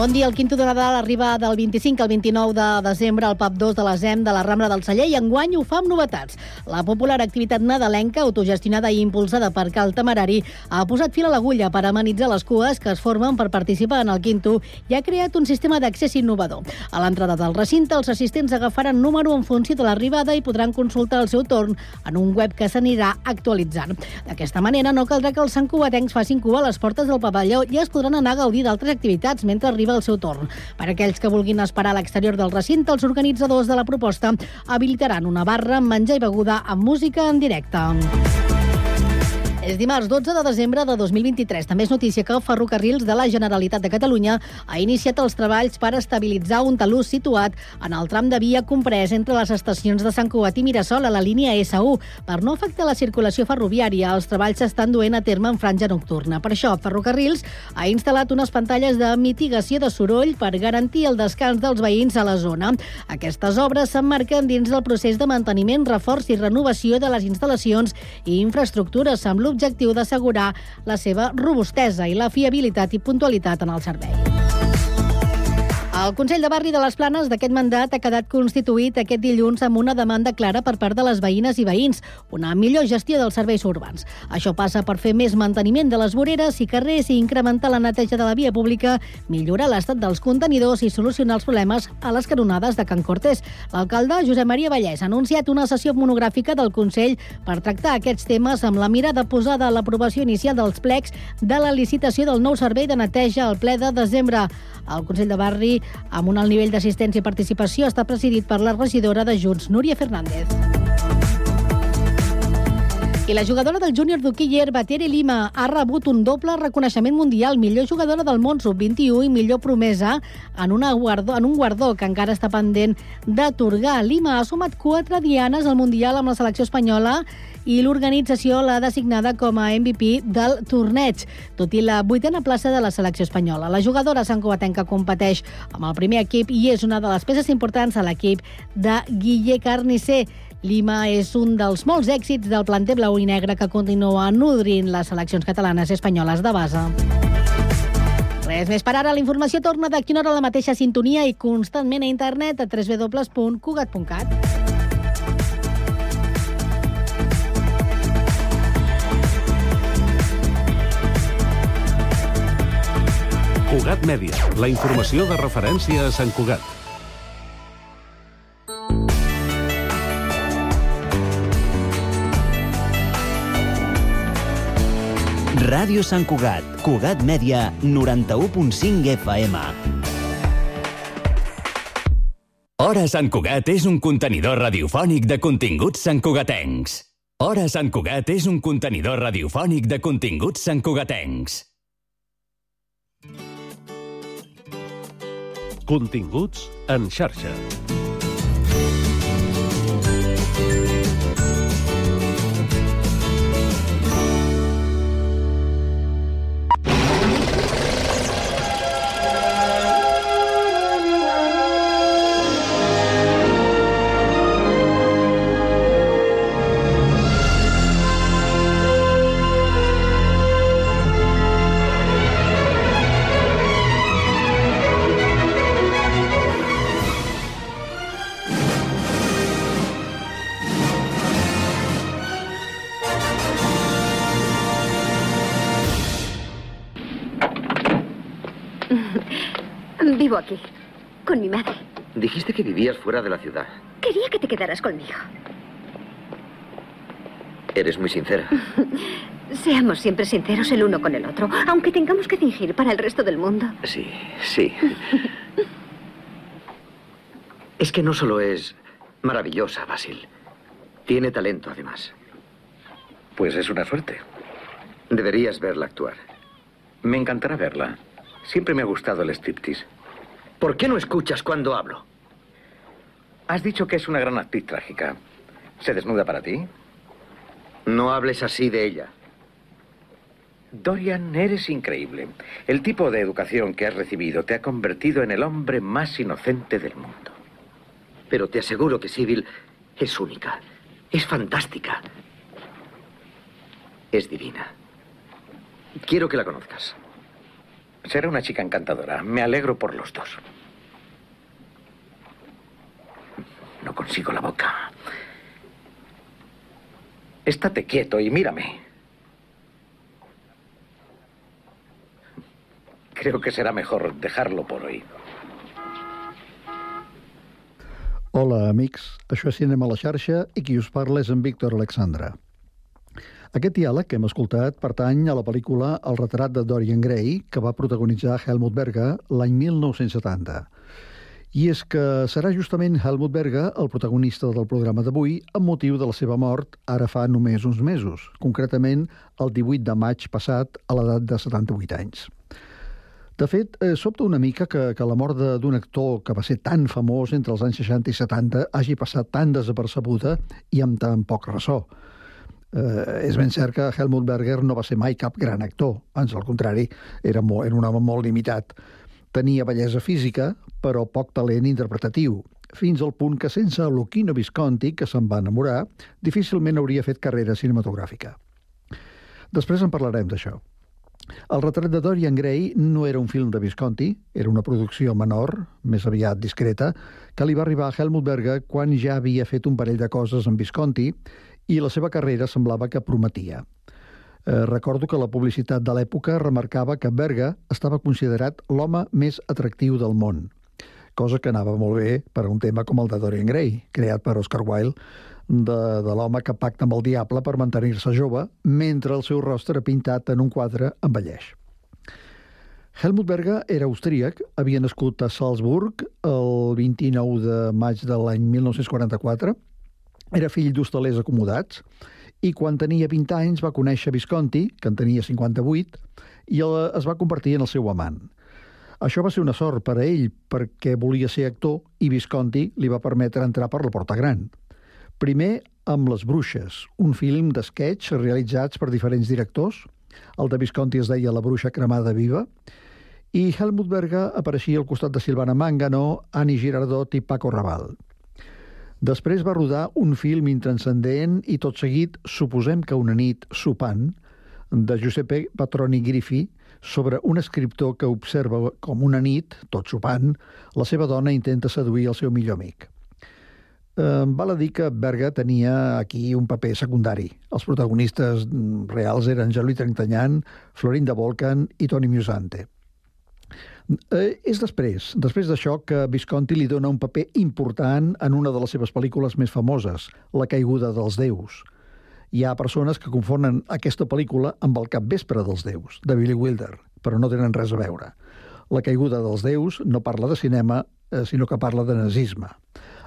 Bon dia. El quinto de Nadal arriba del 25 al 29 de desembre al pub 2 de la ZEM de la Rambla del Celler i enguany ho fa amb novetats. La popular activitat nadalenca, autogestionada i impulsada per Cal Temerari, ha posat fil a l'agulla per amenitzar les cues que es formen per participar en el quinto i ha creat un sistema d'accés innovador. A l'entrada del recinte, els assistents agafaran número en funció de l'arribada i podran consultar el seu torn en un web que s'anirà actualitzant. D'aquesta manera, no caldrà que els santcubatencs facin cua a les portes del pavelló i es podran anar a gaudir d'altres activitats mentre arriba arriba el seu torn. Per aquells que vulguin esperar a l'exterior del recinte, els organitzadors de la proposta habilitaran una barra amb menjar i beguda amb música en directe. És dimarts 12 de desembre de 2023. També és notícia que Ferrocarrils de la Generalitat de Catalunya ha iniciat els treballs per estabilitzar un talús situat en el tram de via comprès entre les estacions de Sant Cugat i Mirasol a la línia S1. Per no afectar la circulació ferroviària, els treballs s'estan duent a terme en franja nocturna. Per això, Ferrocarrils ha instal·lat unes pantalles de mitigació de soroll per garantir el descans dels veïns a la zona. Aquestes obres s'emmarquen dins del procés de manteniment, reforç i renovació de les instal·lacions i infraestructures amb l'objectiu d'assegurar la seva robustesa i la fiabilitat i puntualitat en el servei. El Consell de Barri de les Planes d'aquest mandat ha quedat constituït aquest dilluns amb una demanda clara per part de les veïnes i veïns, una millor gestió dels serveis urbans. Això passa per fer més manteniment de les voreres i carrers i incrementar la neteja de la via pública, millorar l'estat dels contenidors i solucionar els problemes a les canonades de Can Cortés. L'alcalde Josep Maria Vallès ha anunciat una sessió monogràfica del Consell per tractar aquests temes amb la mirada posada a l'aprovació inicial dels plecs de la licitació del nou servei de neteja al ple de desembre. El Consell de Barri amb un alt nivell d'assistència i participació, està presidit per la regidora de Junts, Núria Fernández. I la jugadora del júnior d'Uquiller, Batere Lima, ha rebut un doble reconeixement mundial, millor jugadora del món sub-21 i millor promesa en, una guardó, en un guardó que encara està pendent d'atorgar. Lima ha sumat quatre dianes al Mundial amb la selecció espanyola i l'organització l'ha designada com a MVP del torneig, tot i la vuitena plaça de la selecció espanyola. La jugadora santcubatenca competeix amb el primer equip i és una de les peces importants a l'equip de Guille Carnicer. Lima és un dels molts èxits del planter blau i negre que continua nodrint les seleccions catalanes i espanyoles de base. Res més per ara. La informació torna d'aquí una hora a la mateixa sintonia i constantment a internet a www.cugat.cat. Cugat Mèdia, la informació de referència a Sant Cugat. Ràdio Sant Cugat, Cugat Mèdia, 91.5 FM. Hora Sant Cugat és un contenidor radiofònic de continguts santcugatencs. Hora Sant Cugat és un contenidor radiofònic de continguts santcugatencs. Continguts en xarxa. Con mi madre. Dijiste que vivías fuera de la ciudad. Quería que te quedaras conmigo. Eres muy sincera. Seamos siempre sinceros el uno con el otro, aunque tengamos que fingir para el resto del mundo. Sí, sí. es que no solo es maravillosa, Basil. Tiene talento, además. Pues es una suerte. Deberías verla actuar. Me encantará verla. Siempre me ha gustado el striptease. ¿Por qué no escuchas cuando hablo? Has dicho que es una gran actriz trágica. ¿Se desnuda para ti? No hables así de ella. Dorian, eres increíble. El tipo de educación que has recibido te ha convertido en el hombre más inocente del mundo. Pero te aseguro que Sibyl es única. Es fantástica. Es divina. Quiero que la conozcas. Será una chica encantadora. Me alegro por los dos. No consigo la boca. Estate quieto y mírame. Creo que será mejor dejarlo por hoy. Hola, amics. Això és Cinema a la xarxa i qui Víctor Alexandra. Aquest diàleg que hem escoltat pertany a la pel·lícula El retrat de Dorian Gray, que va protagonitzar Helmut Berger l'any 1970. I és que serà justament Helmut Berger el protagonista del programa d'avui amb motiu de la seva mort ara fa només uns mesos, concretament el 18 de maig passat a l'edat de 78 anys. De fet, eh, sobta una mica que, que la mort d'un actor que va ser tan famós entre els anys 60 i 70 hagi passat tan desapercebuda i amb tan poc ressò. Eh, és ben cert que Helmut Berger no va ser mai cap gran actor, ans al contrari, era, molt, era un home molt limitat. Tenia bellesa física, però poc talent interpretatiu, fins al punt que sense Luchino Visconti, que se'n va enamorar, difícilment hauria fet carrera cinematogràfica. Després en parlarem d'això. El retrat de Dorian Gray no era un film de Visconti, era una producció menor, més aviat discreta, que li va arribar a Helmut Berger quan ja havia fet un parell de coses amb Visconti i la seva carrera semblava que prometia. Eh, recordo que la publicitat de l'època remarcava que Berga estava considerat l'home més atractiu del món, cosa que anava molt bé per a un tema com el de Dorian Gray, creat per Oscar Wilde, de, de l'home que pacta amb el diable per mantenir-se jove, mentre el seu rostre pintat en un quadre envelleix. Helmut Berger era austríac, havia nascut a Salzburg el 29 de maig de l'any 1944, era fill d'hostalers acomodats i quan tenia 20 anys va conèixer Visconti, que en tenia 58, i es va convertir en el seu amant. Això va ser una sort per a ell perquè volia ser actor i Visconti li va permetre entrar per la porta gran. Primer amb Les Bruixes, un film d'esquetx realitzats per diferents directors. El de Visconti es deia La bruixa cremada viva, i Helmut Berger apareixia al costat de Silvana Mangano, Annie Girardot i Paco Raval. Després va rodar un film intranscendent i tot seguit Suposem que una nit sopant, de Giuseppe Patroni Griffi, sobre un escriptor que observa com una nit, tot sopant, la seva dona intenta seduir el seu millor amic. Eh, val a dir que Berga tenia aquí un paper secundari. Els protagonistes reals eren Jean-Louis Trentanyant, Florinda Volcan i Toni Musante. Eh, és després, després d'això, que Visconti li dona un paper important en una de les seves pel·lícules més famoses, La caiguda dels déus. Hi ha persones que confonen aquesta pel·lícula amb El capvespre dels déus, de Billy Wilder, però no tenen res a veure. La caiguda dels déus no parla de cinema, eh, sinó que parla de nazisme.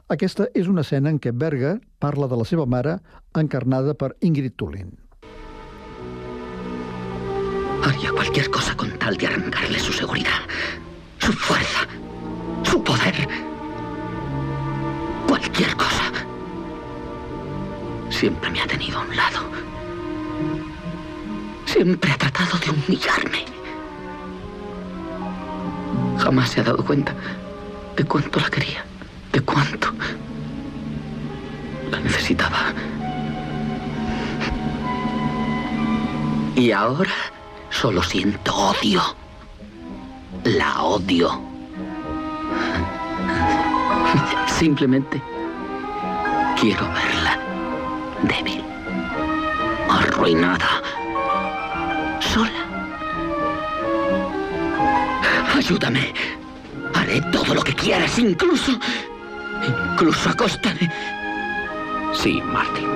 Aquesta és una escena en què Berger parla de la seva mare, encarnada per Ingrid Tullin. Haría cualquier cosa con tal de arrancarle su seguridad, su fuerza, su poder. Cualquier cosa. Siempre me ha tenido a un lado. Siempre ha tratado de humillarme. Jamás se ha dado cuenta de cuánto la quería, de cuánto la necesitaba. Y ahora Solo siento odio. La odio. Simplemente quiero verla débil, arruinada, sola. Ayúdame. Haré todo lo que quieras, incluso... Incluso a costa de... Sí, Martin.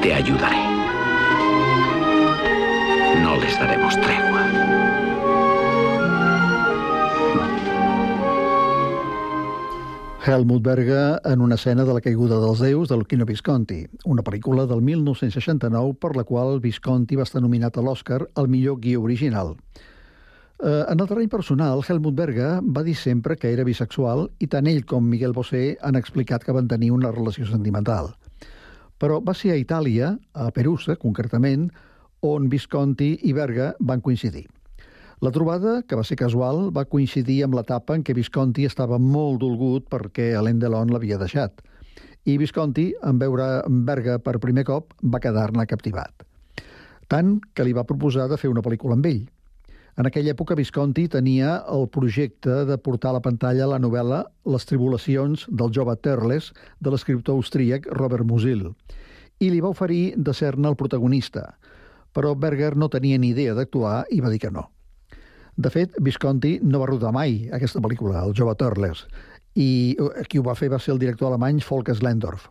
Te ayudaré. Les daremos tregua. Helmut Berger en una escena de la caiguda dels déus de Luchino Visconti, una pel·lícula del 1969 per la qual Visconti va estar nominat a l'Oscar al millor guió original. Eh, en el terreny personal, Helmut Berger va dir sempre que era bisexual i tant ell com Miguel Bosé han explicat que van tenir una relació sentimental. Però va ser a Itàlia, a Perusa concretament, on Visconti i Berga van coincidir. La trobada, que va ser casual, va coincidir amb l'etapa en què Visconti estava molt dolgut perquè Alain Delon l'havia deixat. I Visconti, en veure Berga per primer cop, va quedar-ne captivat. Tant que li va proposar de fer una pel·lícula amb ell. En aquella època Visconti tenia el projecte de portar a la pantalla la novel·la Les tribulacions del jove Terles de l'escriptor austríac Robert Musil i li va oferir de ser-ne el protagonista, però Berger no tenia ni idea d'actuar i va dir que no. De fet, Visconti no va rodar mai aquesta pel·lícula, El jove Terles, i eh, qui ho va fer va ser el director alemany Volker Slendorf.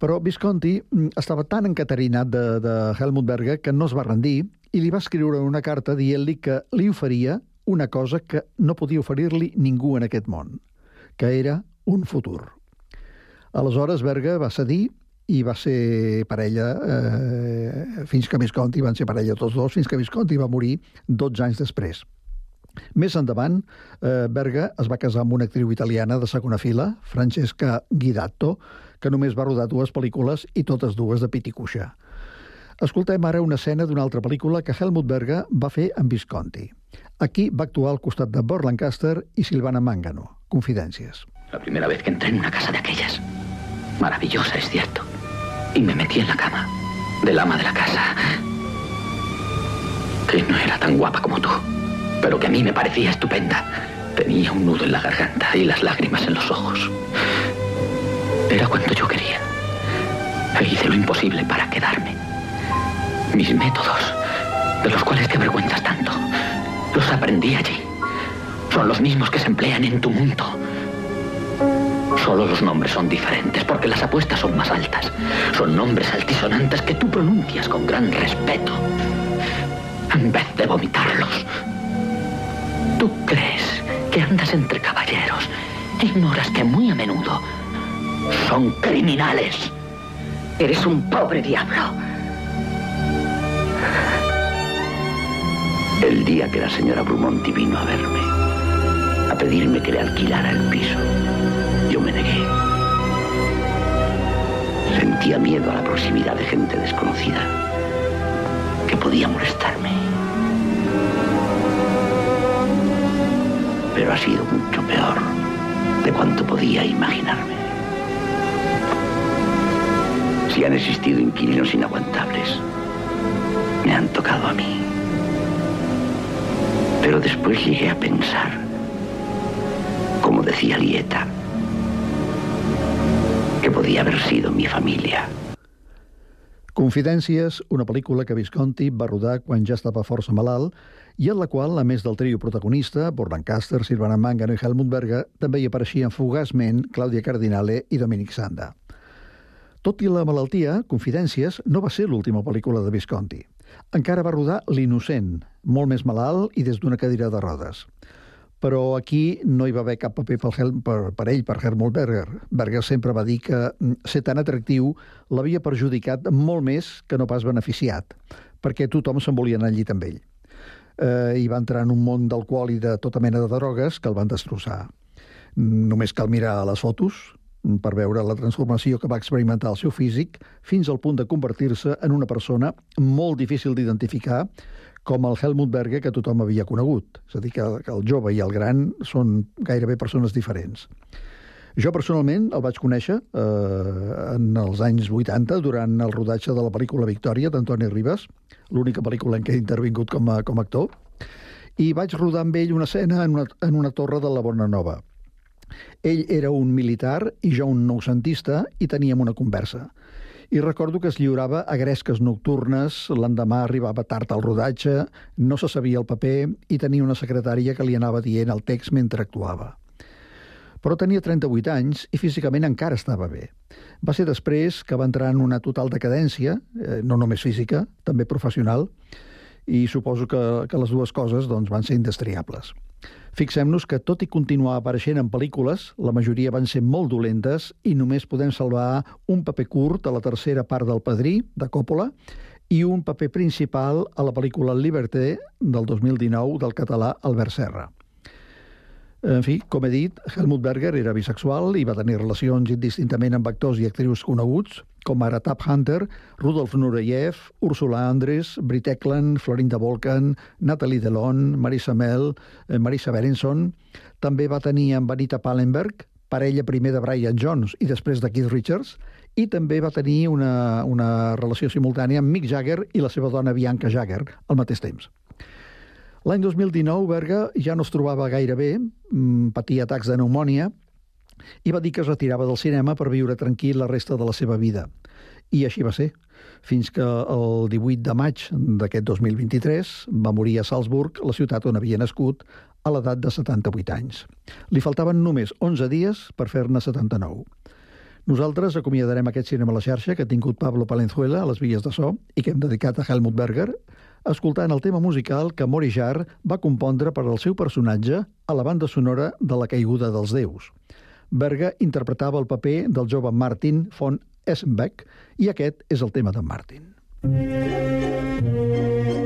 Però Visconti mm, estava tan encaterinat de, de Helmut Berger que no es va rendir i li va escriure una carta dient-li que li oferia una cosa que no podia oferir-li ningú en aquest món, que era un futur. Aleshores, Berger va cedir i va ser parella eh, fins que Visconti van ser parella tots dos, fins que Visconti va morir 12 anys després. Més endavant, eh, Berga es va casar amb una actriu italiana de segona fila, Francesca Guidatto, que només va rodar dues pel·lícules i totes dues de Piticuixa. Escoltem ara una escena d'una altra pel·lícula que Helmut Berga va fer amb Visconti. Aquí va actuar al costat de Burt Lancaster i Silvana Mangano. Confidències. La primera vez que entré en una casa de aquellas. Maravillosa, es cierto. Y me metí en la cama del ama de la casa. Que no era tan guapa como tú, pero que a mí me parecía estupenda. Tenía un nudo en la garganta y las lágrimas en los ojos. Era cuanto yo quería. E hice lo imposible para quedarme. Mis métodos, de los cuales te avergüenzas tanto, los aprendí allí. Son los mismos que se emplean en tu mundo. Solo los nombres son diferentes porque las apuestas son más altas. Son nombres altisonantes que tú pronuncias con gran respeto. En vez de vomitarlos. Tú crees que andas entre caballeros. Ignoras que muy a menudo son criminales. Eres un pobre diablo. El día que la señora Brumonti vino a verme, a pedirme que le alquilara el piso, yo me negué. Sentía miedo a la proximidad de gente desconocida que podía molestarme. Pero ha sido mucho peor de cuanto podía imaginarme. Si han existido inquilinos inaguantables, me han tocado a mí. Pero después llegué a pensar, como decía Lieta, podía haber sido mi familia. Confidències, una pel·lícula que Visconti va rodar quan ja estava força malalt i en la qual, a més del trio protagonista, Burt Lancaster, Silvana Mangano i Helmut Berger, també hi apareixien fugaçment Clàudia Cardinale i Dominic Sanda. Tot i la malaltia, Confidències no va ser l'última pel·lícula de Visconti. Encara va rodar L'innocent, molt més malalt i des d'una cadira de rodes. Però aquí no hi va haver cap paper per, Hel per, per ell, per Helmut Berger. Berger sempre va dir que mm, ser tan atractiu l'havia perjudicat molt més que no pas beneficiat, perquè tothom se'n volia anar al llit amb ell. Eh, I va entrar en un món d'alcohol i de tota mena de drogues que el van destrossar. Només cal mirar les fotos per veure la transformació que va experimentar el seu físic fins al punt de convertir-se en una persona molt difícil d'identificar com el Helmut Berger que tothom havia conegut. És a dir, que, que el jove i el gran són gairebé persones diferents. Jo personalment el vaig conèixer eh, en els anys 80 durant el rodatge de la pel·lícula Victòria d'Antoni Ribas, l'única pel·lícula en què he intervingut com a, com a actor, i vaig rodar amb ell una escena en una, en una torre de la Bona Nova. Ell era un militar i jo un noucentista i teníem una conversa. I recordo que es lliurava a gresques nocturnes, l'endemà arribava tard al rodatge, no se sabia el paper i tenia una secretària que li anava dient el text mentre actuava. Però tenia 38 anys i físicament encara estava bé. Va ser després que va entrar en una total decadència, eh, no només física, també professional, i suposo que, que les dues coses doncs, van ser indestriables. Fixem-nos que, tot i continuar apareixent en pel·lícules, la majoria van ser molt dolentes i només podem salvar un paper curt a la tercera part del Padrí, de Coppola, i un paper principal a la pel·lícula Liberté del 2019 del català Albert Serra. En fi, com he dit, Helmut Berger era bisexual i va tenir relacions indistintament amb actors i actrius coneguts, com ara Tap Hunter, Rudolf Nureyev, Ursula Andres, Brit Eklund, Florinda Volkan, Natalie Delon, Marisa Mel, eh, Marisa Berenson. També va tenir amb Anita Pallenberg, parella primer de Brian Jones i després de Keith Richards, i també va tenir una, una relació simultània amb Mick Jagger i la seva dona Bianca Jagger al mateix temps. L'any 2019, Berga ja no es trobava gaire bé, mm, patia atacs de pneumònia, i va dir que es retirava del cinema per viure tranquil la resta de la seva vida. I així va ser, fins que el 18 de maig d'aquest 2023 va morir a Salzburg, la ciutat on havia nascut, a l'edat de 78 anys. Li faltaven només 11 dies per fer-ne 79. Nosaltres acomiadarem aquest cinema a la xarxa que ha tingut Pablo Palenzuela a les vies de so i que hem dedicat a Helmut Berger, escoltant el tema musical que Morijar va compondre per al seu personatge a la banda sonora de La caiguda dels déus. Berga interpretava el paper del jove Martin von Essenbeck i aquest és el tema d'en Martin. Continguts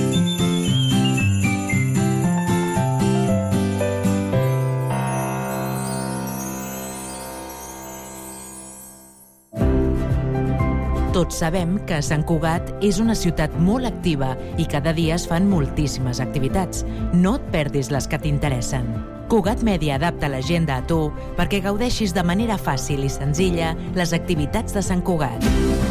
Tots sabem que Sant Cugat és una ciutat molt activa i cada dia es fan moltíssimes activitats. No et perdis les que t'interessen. Cugat Mèdia adapta l'agenda a tu perquè gaudeixis de manera fàcil i senzilla les activitats de Sant Cugat.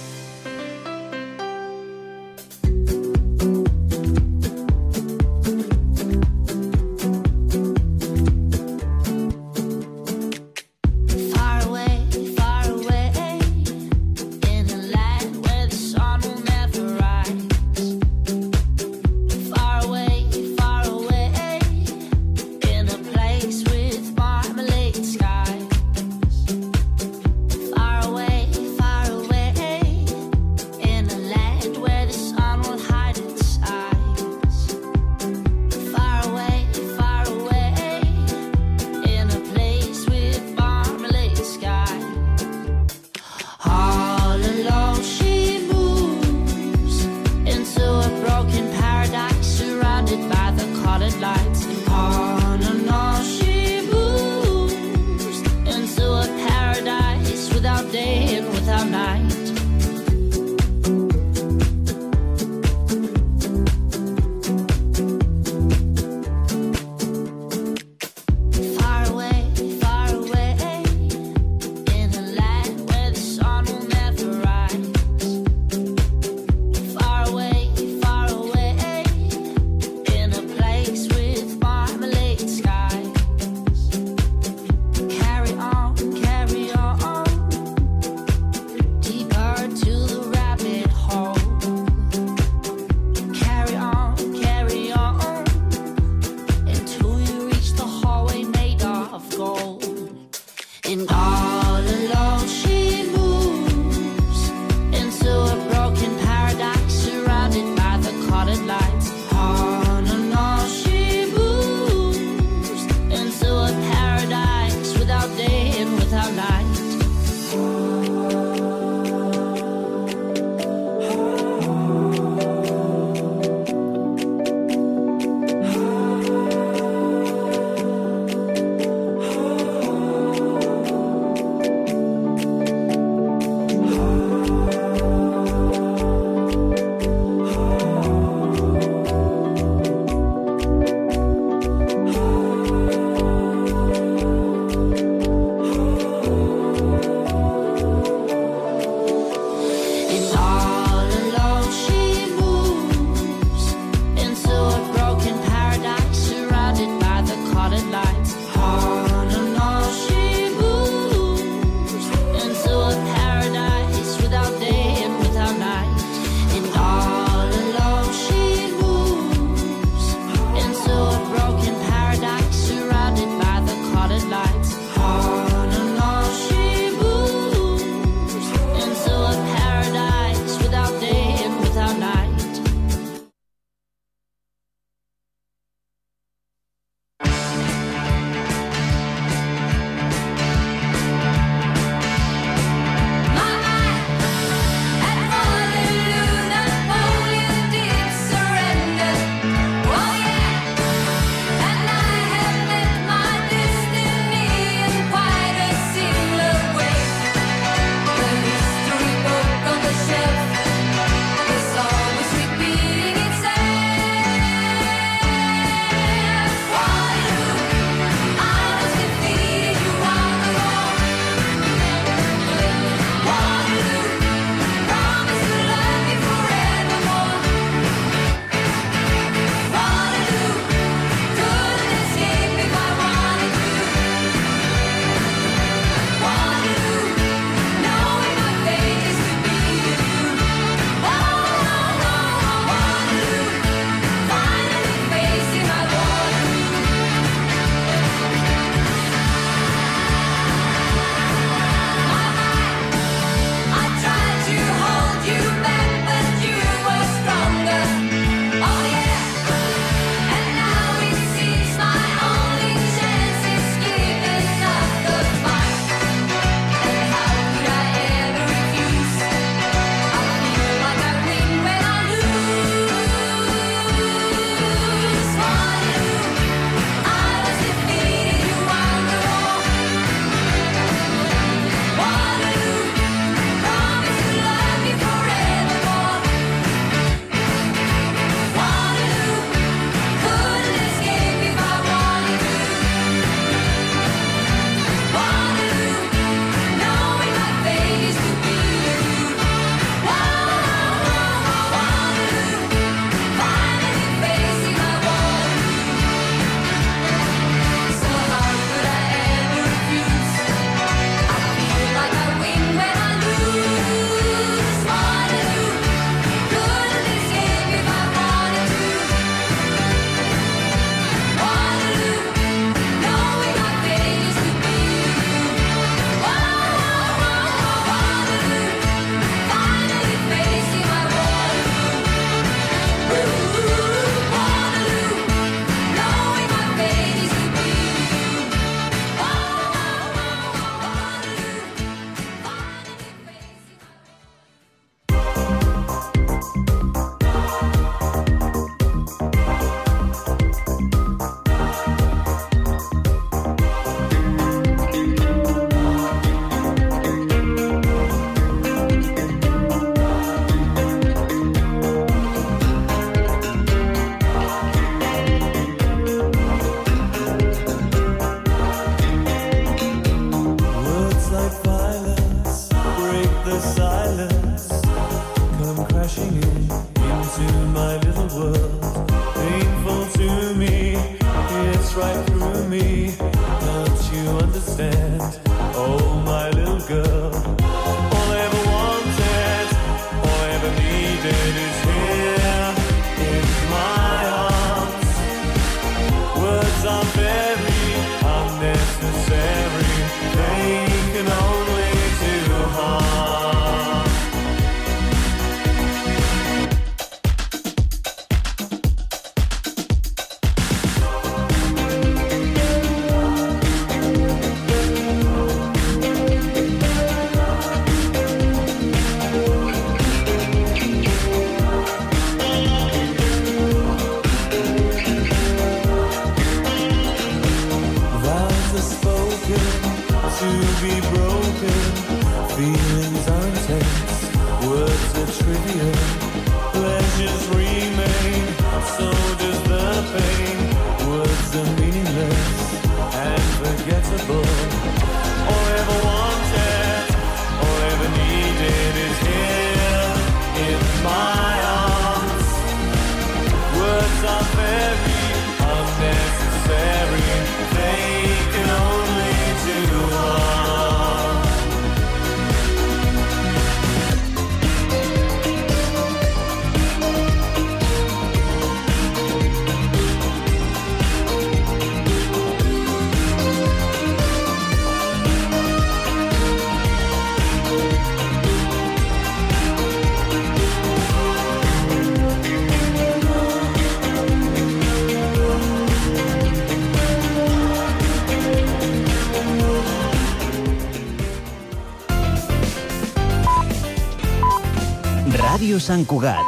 Sant Cugat.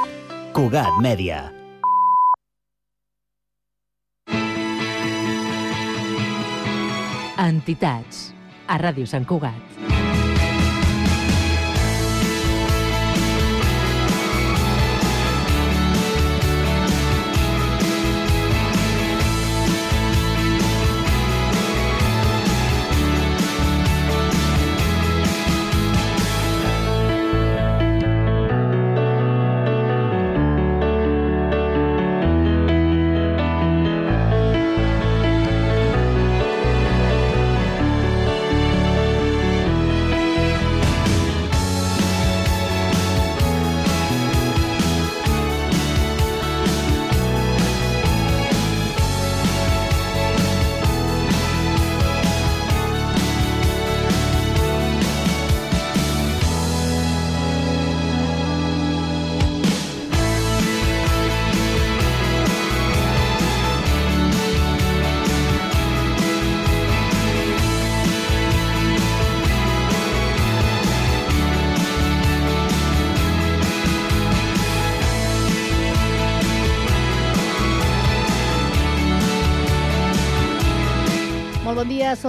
Cugat Mèdia. Entitats. A Ràdio Sant Cugat.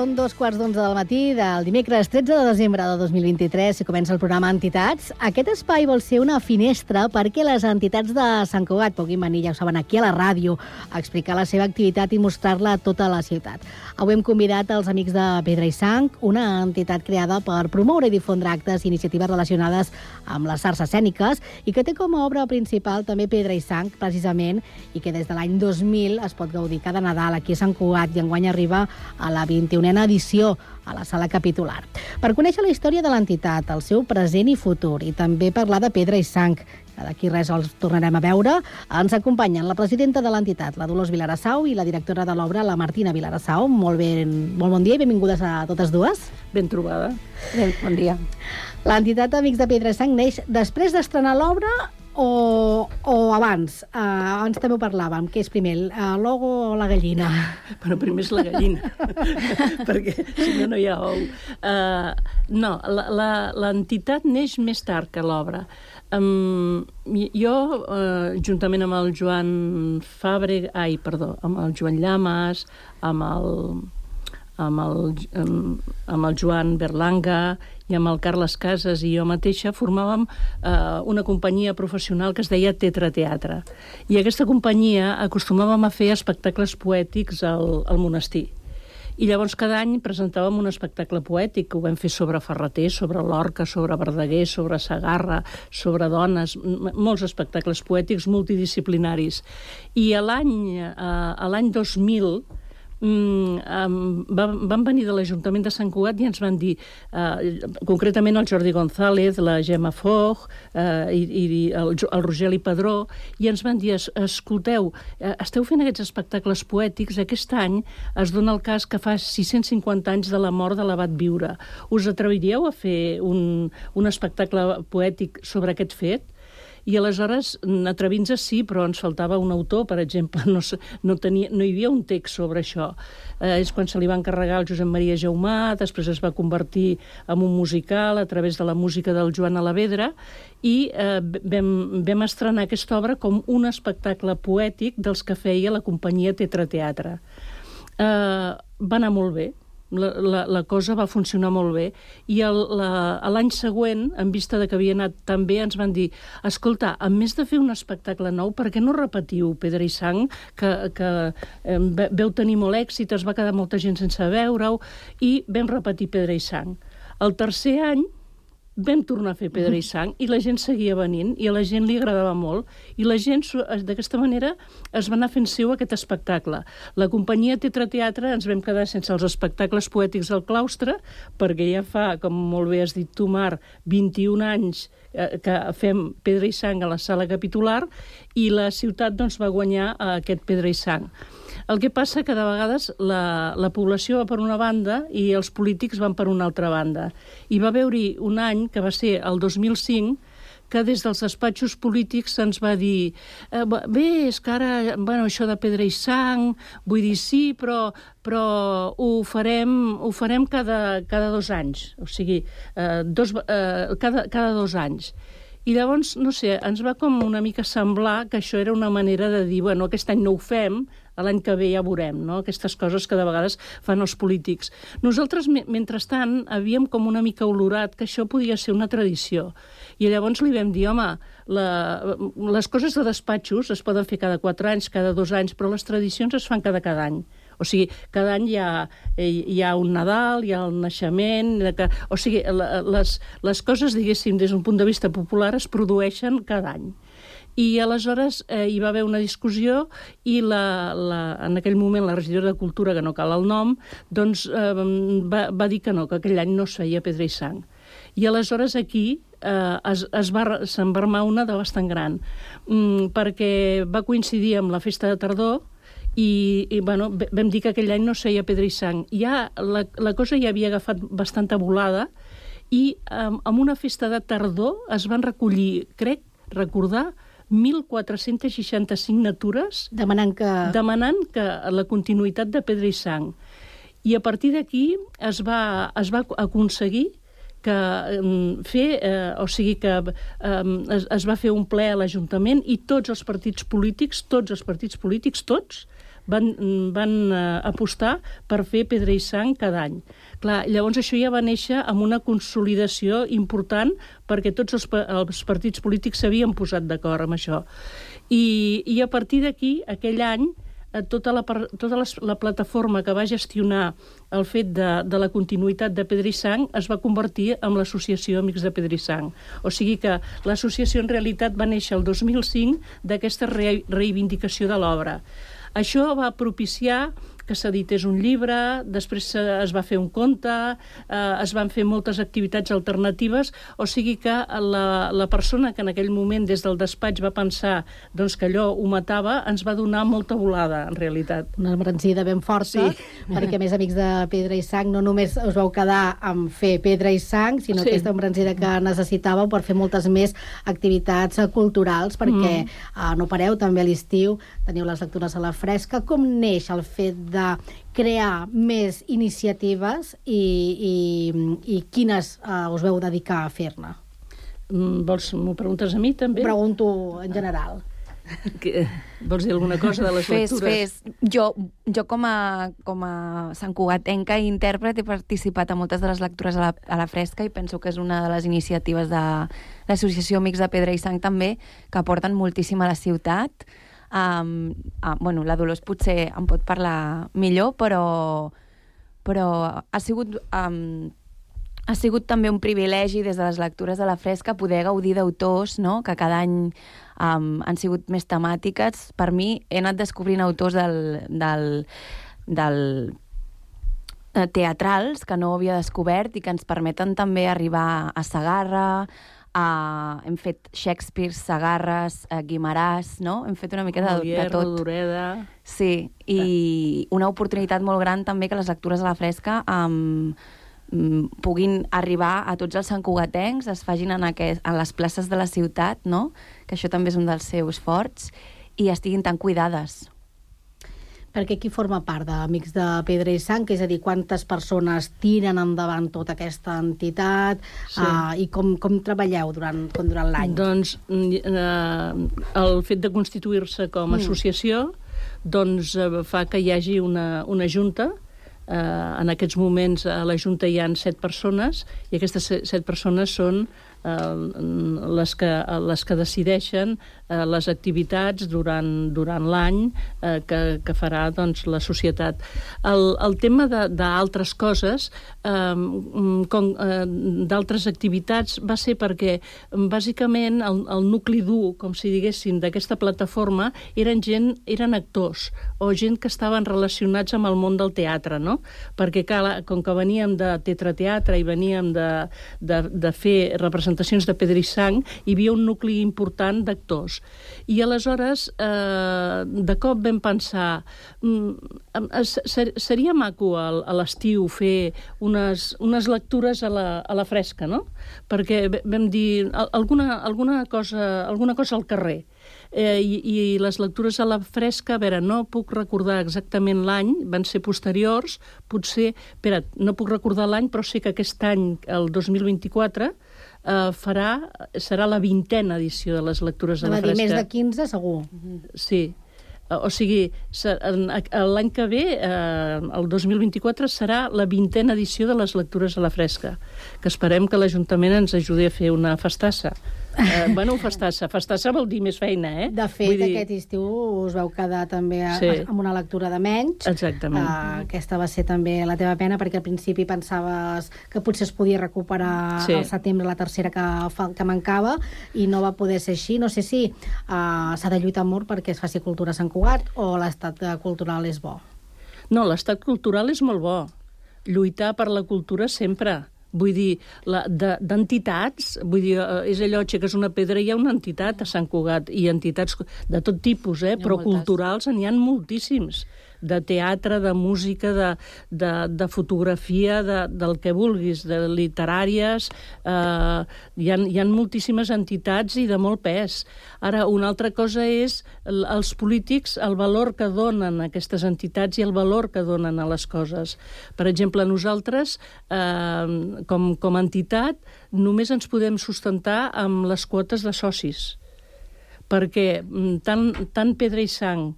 Són dos quarts d'onze del matí del dimecres 13 de desembre de 2023 i comença el programa Entitats. Aquest espai vol ser una finestra perquè les entitats de Sant Cugat puguin venir, ja ho saben, aquí a la ràdio a explicar la seva activitat i mostrar-la a tota la ciutat. Avui hem convidat els amics de Pedra i Sang, una entitat creada per promoure i difondre actes i iniciatives relacionades amb les arts escèniques i que té com a obra principal també Pedra i Sang, precisament, i que des de l'any 2000 es pot gaudir cada Nadal aquí a Sant Cugat i enguany arriba a la 21a edició a la sala capitular. Per conèixer la història de l'entitat, el seu present i futur, i també parlar de Pedra i Sang, que d'aquí res els tornarem a veure, ens acompanyen la presidenta de l'entitat, la Dolors Vilarassau, i la directora de l'obra, la Martina Vilarassau. Molt, ben, molt bon dia i benvingudes a totes dues. Ben trobada. Ben, bon dia. L'entitat Amics de Pedra i Sang neix després d'estrenar l'obra o, o abans? Uh, abans també ho parlàvem. Què és primer, el uh, logo o la gallina? Bueno, primer és la gallina, perquè si no, no hi ha ou. Uh, no, la- la- l'entitat neix més tard que l'obra. Um, jo, uh, juntament amb el Joan Fabre, ai, perdó, amb el Joan Llamas, amb el, amb el, amb, amb el Joan Berlanga i amb el Carles Casas i jo mateixa formàvem eh, una companyia professional que es deia Tetra Teatre. I aquesta companyia acostumàvem a fer espectacles poètics al, al monestir. I llavors cada any presentàvem un espectacle poètic que ho vam fer sobre Ferreter, sobre Lorca, sobre Verdaguer, sobre Sagarra, sobre dones, molts espectacles poètics multidisciplinaris. I a l'any eh, a l'any 2000 mm, um, van, van venir de l'Ajuntament de Sant Cugat i ens van dir, eh, concretament el Jordi González, la Gemma Foch eh, i, i el, el Rogeli Padró, i ens van dir, "Es- escolteu, eh, esteu fent aquests espectacles poètics, aquest any es dona el cas que fa 650 anys de la mort de l'abat Viure. Us atreviríeu a fer un, un espectacle poètic sobre aquest fet? I aleshores, mm, atrevint-se sí, però ens faltava un autor, per exemple, no, no, tenia, no hi havia un text sobre això. Eh, és quan se li va encarregar al Josep Maria Jaumà, després es va convertir en un musical a través de la música del Joan Alavedra, i eh, vam, vam estrenar aquesta obra com un espectacle poètic dels que feia la companyia Tetra Teatre. Eh, va anar molt bé, la, la, la cosa va funcionar molt bé. I el- la- l'any següent, en vista de que havia anat tan bé, ens van dir escolta, a més de fer un espectacle nou, per què no repetiu Pedra i Sang, que, que eh, ve- veu tenir molt èxit, es va quedar molta gent sense veure-ho, i vam repetir Pedra i Sang. El tercer any vam tornar a fer Pedra i Sang i la gent seguia venint i a la gent li agradava molt i la gent d'aquesta manera es va anar fent seu aquest espectacle. La companyia Tetra Teatre ens vam quedar sense els espectacles poètics al claustre perquè ja fa, com molt bé has dit tu, Mar, 21 anys eh, que fem Pedra i Sang a la sala capitular i la ciutat doncs, va guanyar eh, aquest Pedra i Sang. El que passa que de vegades la, la població va per una banda i els polítics van per una altra banda. I va haver-hi un any, que va ser el 2005, que des dels despatxos polítics se'ns va dir eh, bé, és que ara, bueno, això de pedra i sang, vull dir sí, però, però ho farem, ho farem cada, cada dos anys, o sigui, eh, dos, eh, cada, cada dos anys. I llavors, no sé, ens va com una mica semblar que això era una manera de dir, bueno, aquest any no ho fem, l'any que ve ja veurem, no? Aquestes coses que de vegades fan els polítics. Nosaltres, me- mentrestant, havíem com una mica olorat que això podia ser una tradició. I llavors li vam dir, home, la, les coses de despatxos es poden fer cada quatre anys, cada dos anys, però les tradicions es fan cada cada any. O sigui, cada any hi ha, eh, hi ha un Nadal, hi ha el naixement... Que, o sigui, les, les coses, diguéssim, des d'un punt de vista popular es produeixen cada any. I aleshores eh, hi va haver una discussió i la, la, en aquell moment la regidora de Cultura, que no cal el nom, doncs eh, va, va dir que no, que aquell any no es feia pedra i sang. I aleshores aquí eh, es, es va, se'n va armar una de bastant gran, mm, perquè va coincidir amb la festa de tardor i, i bueno, vam dir que aquell any no es feia pedra i sang. Ja la, la cosa ja havia agafat bastanta volada i um, amb una festa de tardor es van recollir, crec, recordar, 1.465 signatures demanant que... demanant que la continuïtat de Pedra i Sang. I a partir d'aquí es, va, es va aconseguir que fer, eh, o sigui que um, es, es va fer un ple a l'Ajuntament i tots els partits polítics, tots els partits polítics, tots, van, van uh, apostar per fer Pedra i Sang cada any. Clar, llavors això ja va néixer amb una consolidació important perquè tots els, els partits polítics s'havien posat d'acord amb això. I, I a partir d'aquí, aquell any, eh, tota, la, tota les, la plataforma que va gestionar el fet de, de la continuïtat de Pedra i Sang es va convertir en l'Associació Amics de Pedra i Sang. O sigui que l'associació en realitat va néixer el 2005 d'aquesta re reivindicació de l'obra. Això va propiciar que s'edités un llibre, després es va fer un conte, eh, es van fer moltes activitats alternatives, o sigui que la, la persona que en aquell moment des del despatx va pensar doncs, que allò ho matava, ens va donar molta volada, en realitat. Una embranzida ben forta, Sí. perquè més amics de Pedra i Sang no només us vau quedar amb fer Pedra i Sang, sinó Sí. aquesta embranzida que necessitàveu per fer moltes més activitats eh, culturals, perquè Mm. uh, no pareu, també a l'estiu teniu les lectures a la fresca. Com neix el fet de crear més iniciatives i, i, i quines uh, us veu dedicar a fer-ne? Mm, Vols, m'ho preguntes a mi, també? Pregunto en general. Que, vols dir alguna cosa de les fes, lectures? Fes, Jo, jo com a, com a Sant Cugatenca i intèrpret he participat a moltes de les lectures a la, a la fresca i penso que és una de les iniciatives de l'Associació Amics de Pedra i Sang també, que aporten moltíssim a la ciutat. Um, uh, bueno, la Dolors potser en pot parlar millor, però, però ha sigut... Um, ha sigut també un privilegi des de les lectures de la fresca poder gaudir d'autors no? que cada any um, han sigut més temàtiques. Per mi he anat descobrint autors del, del, del eh, teatrals que no havia descobert i que ens permeten també arribar a Sagarra, a, hem fet Shakespeare, Sagarres, a Guimaràs, no? Hem fet una mica de, de Molière, tot. Rodoreda... Sí, i una oportunitat molt gran també que les lectures a la fresca um, puguin arribar a tots els santcugatencs, es fagin en, aquest, en les places de la ciutat, no? que això també és un dels seus forts, i estiguin tan cuidades. Perquè qui forma part d'Amics de Pedra i Sang? És a dir, quantes persones tiren endavant tota aquesta entitat Sí. uh, i com, com treballeu durant, com durant l'any? Doncs eh, el fet de constituir-se com a Mm. associació doncs, eh, fa que hi hagi una, una junta Eh, en aquests moments a la Junta hi han set persones i aquestes set, persones són les, que, les que decideixen eh, les activitats durant, durant l'any eh, que, que farà doncs, la societat. El, el tema d'altres coses, eh, com eh, d'altres activitats, va ser perquè bàsicament el, el nucli dur, com si diguéssim, d'aquesta plataforma eren gent, eren actors o gent que estaven relacionats amb el món del teatre, no? Perquè clar, com que veníem de tetrateatre i veníem de, de, de fer representacions de pedra i sang, hi havia un nucli important d'actors. I aleshores, eh, de cop vam pensar, mm, ser, seria maco al- a l'estiu fer unes, unes lectures a la, a la fresca, no? Perquè vam dir al- alguna, alguna, cosa, alguna cosa al carrer. Eh, i, I les lectures a la fresca, a veure, no puc recordar exactament l'any, van ser posteriors, potser, espera't, no puc recordar l'any, però sé que aquest any, el 2024, eh, farà, serà la vintena edició de les lectures Anava la fresca. més de 15, segur. Sí. Eh, O sigui, l'any que ve, eh, el 2024, serà la vintena edició de les lectures a la fresca, que esperem que l'Ajuntament ens ajudi a fer una festassa. Eh, bueno, festassa. Festassa vol dir més feina, eh? De fet, Vull dir- aquest estiu us vau quedar també a, Sí. amb una lectura de menys. Exactament. Uh, aquesta va ser també la teva pena, perquè al principi pensaves que potser es podia recuperar Sí. al setembre la tercera que, que mancava, i no va poder ser així. No sé si uh, s'ha de lluitar molt perquè es faci cultura a Sant Cugat o l'estat cultural és bo. No, l'estat cultural és molt bo. Lluitar per la cultura sempre. Vull dir, la- de- d'entitats, vull dir, eh, és allò, aixeques una pedra i hi ha una entitat a Sant Cugat, i entitats de tot tipus, eh? però moltes. culturals n'hi ha moltíssims de teatre, de música, de, de, de fotografia, de, del que vulguis, de literàries, eh, hi, ha, hi ha moltíssimes entitats i de molt pes. Ara, una altra cosa és el- els polítics, el valor que donen a aquestes entitats i el valor que donen a les coses. Per exemple, nosaltres, eh, com, com a entitat, només ens podem sustentar amb les quotes de socis perquè mm, tant, tant Pedra i Sang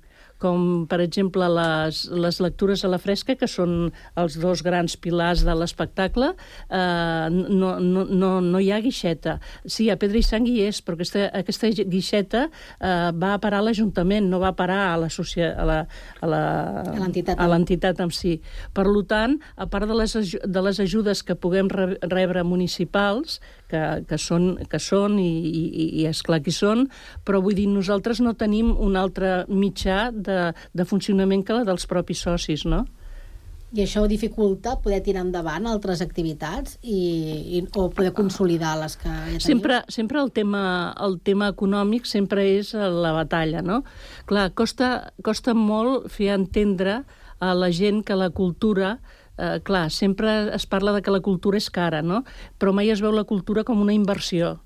com, per exemple, les, les lectures a la fresca, que són els dos grans pilars de l'espectacle, eh, no, no, no, no hi ha guixeta. Sí, a Pedra i Sang hi és, però aquesta, aquesta guixeta eh, va a parar a l'Ajuntament, no va a parar a la socia- a la- a la- A l'entitat. l'entitat en si. Per tant, a part de les, de les ajudes que puguem re rebre municipals, que, que són, que són i, i, i és clar que hi són, però vull dir, nosaltres no tenim un altre mitjà de, de funcionament que la dels propis socis, no? I això dificulta poder tirar endavant altres activitats i, i, o poder consolidar les que ja teniu? Sempre, sempre el, tema, el tema econòmic sempre és la batalla, no? Clar, costa, costa molt fer entendre a la gent que la cultura eh, clar, sempre es parla de que la cultura és cara, no? Però mai es veu la cultura com una inversió.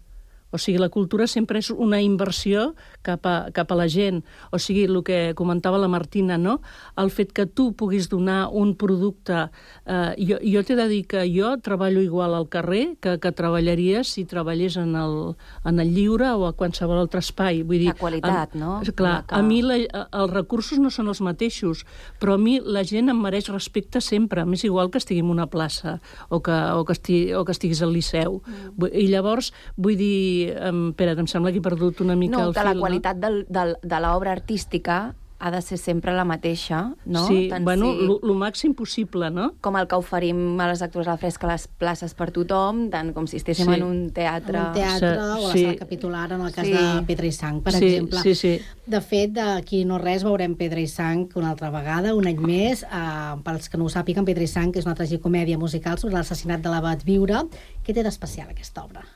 O sigui, la cultura sempre és una inversió cap a, cap a la gent. O sigui, el que comentava la Martina, no? El fet que tu puguis donar un producte... Eh, jo jo t'he de dir que jo treballo igual al carrer que, que treballaria si treballés en el, en el lliure o a qualsevol altre espai. Vull dir, La qualitat, a, no? Clar, La que- a mi la, els recursos no són els mateixos, però a mi la gent em mereix respecte sempre, m'és igual que estigui en una plaça o que, o que, estigui, o que estiguis al Liceu. Mm. I llavors, vull dir, em, espera't, em sembla que he perdut una mica No, el que la fil. qualitat del, del, de l'obra artística ha de ser sempre la mateixa, no? Sí, Tant bueno, si- lo, lo màxim possible, no? com el que oferim a les lectures a la fresca a les places per tothom, tant com si estéssim Sí. en un teatre... En un teatre Sí, o a la sí. sala capitular, en el cas Sí. de Pedra i Sang, per Sí, exemple. sí, sí. De fet, d'aquí no res veurem Pedra i Sang una altra vegada, un any més. Uh, pels que no ho sàpiguen, Pedra i Sang és una tragicomèdia musical sobre l'assassinat de l'abat Viure. Què té d'especial aquesta obra?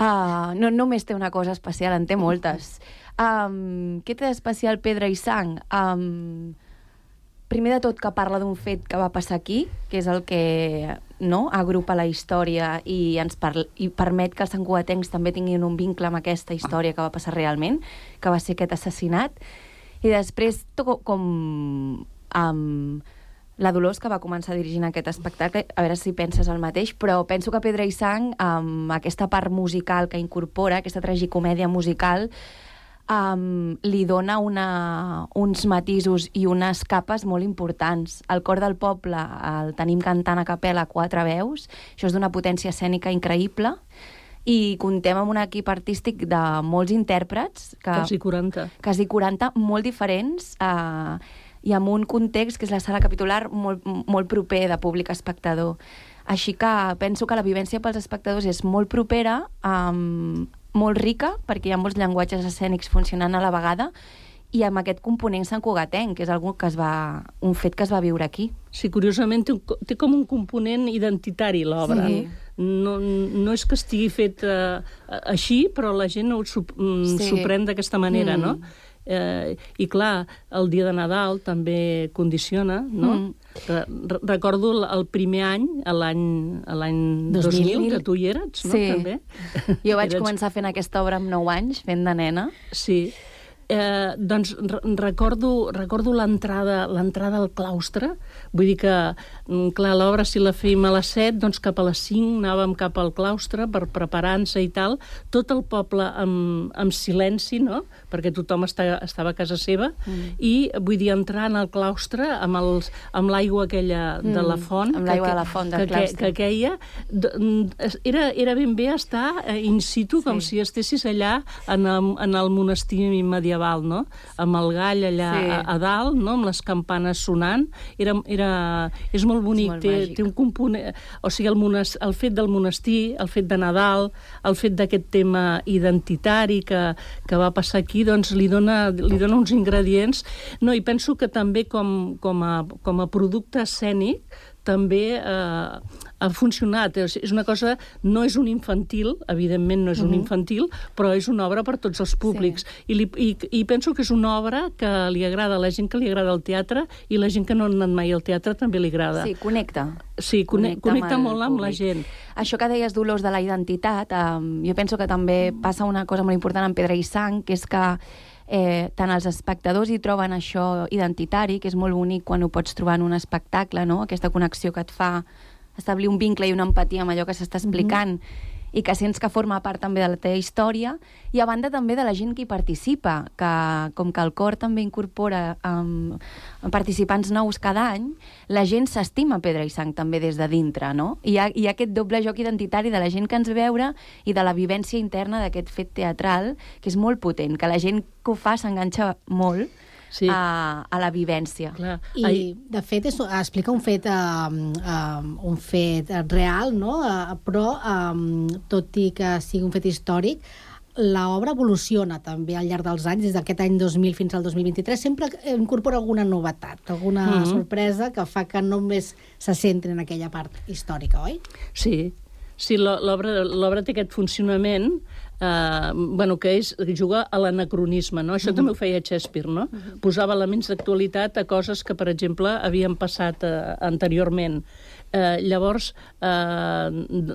Uh, no només té una cosa especial, en té moltes. Um, què té d'especial Pedra i Sang? Um, primer de tot que parla d'un fet que va passar aquí, que és el que no, agrupa la història i ens parl i permet que els santcugatencs també tinguin un vincle amb aquesta història que va passar realment, que va ser aquest assassinat. I després, to com um, la Dolors, que va començar dirigint aquest espectacle, a veure si penses el mateix, però penso que Pedra i Sang, amb aquesta part musical que incorpora, aquesta tragicomèdia musical, um, li dona una, uns matisos i unes capes molt importants. El cor del poble el tenim cantant a capella a quatre veus, això és d'una potència escènica increïble, i contem amb un equip artístic de molts intèrprets. Que, Quasi 40. Quasi 40, molt diferents, eh, i amb un context que és la sala capitular molt, molt proper de públic espectador. Així que penso que la vivència pels espectadors és molt propera, um, molt rica, perquè hi ha molts llenguatges escènics funcionant a la vegada, i amb aquest component santcugatenc, que és algú que es va, un fet que es va viure aquí. Sí, curiosament té, un, té com un component identitari l'obra. Sí. No, no és que estigui fet eh, així, però la gent ho s'ho Sí. sí. pren d'aquesta manera, Mm. no? Eh, I clar, el dia de Nadal també condiciona, no? Mm. Re re- recordo el, primer any, l'any 2000, 2000, que tu hi eres, no? Sí. També. Jo vaig Eres- començar fent aquesta obra amb 9 anys, fent de nena. Sí. Eh, doncs re recordo, recordo l'entrada l'entrada al claustre. Vull dir que, mm, clar, l'obra si la fèiem a les 7, doncs cap a les 5 anàvem cap al claustre per preparar-nos i tal. Tot el poble amb, amb silenci, no?, perquè tothom està, estava a casa seva, Mm. i vull dir, entrar en el claustre amb els- amb l'aigua aquella de Mm, la font... amb que- l'aigua de que- la font del que, que, claustre. que queia, mm, es- era, era ben bé estar eh, in situ, com si estessis allà en el, en el monestir medieval, no? Amb el gall allà Sí. a, a dalt, no? Amb les campanes sonant. Era, era, és molt bonic, molt té, màgic. té un component... O sigui, el, mones, el fet del monestir, el fet de Nadal, el fet d'aquest tema identitari que, que va passar aquí, doncs li dona, li dona uns ingredients. No, i penso que també com, com, a, com a producte escènic també eh, ha funcionat. És és una cosa, no és un infantil, evidentment no és un Mhm. infantil, però és una obra per tots els públics. I, li, i, I penso que és una obra que li agrada a la gent que li agrada el teatre i la gent que no ha anat mai al teatre també li agrada. Sí, connecta. Sí, connecta, connecta el molt amb la públic. gent. Això que deies, Dolors, de la identitat, eh, jo penso que també passa una cosa molt important en Pedra i Sang, que és que eh, tant els espectadors hi troben això identitari, que és molt bonic quan ho pots trobar en un espectacle, no? aquesta connexió que et fa establir un vincle i una empatia amb allò que s'està explicant, i que sents que forma part també de la teva història, i a banda també de la gent que hi participa, que com que el cor també incorpora um, participants nous cada any, la gent s'estima Pedra i Sang també des de dintre, no? I hi ha, hi ha aquest doble joc identitari de la gent que ens veure i de la vivència interna d'aquest fet teatral, que és molt potent, que la gent que ho fa s'enganxa molt sí. a, a la vivència. Clar. I, de fet, és, explica un fet, um, um, un fet real, no? Uh, però, um, tot i que sigui un fet històric, l'obra evoluciona també al llarg dels anys, des d'aquest any 2000 fins al 2023, sempre incorpora alguna novetat, alguna Mhm. sorpresa que fa que no només se centri en aquella part històrica, oi? Sí, sí l'o- l'obra l'obra té aquest funcionament eh, bueno, que és jugar a l'anacronisme, no? Això Mhm. també ho feia Shakespeare, no? Posava elements d'actualitat a coses que, per exemple, havien passat eh, anteriorment. Eh, llavors, eh,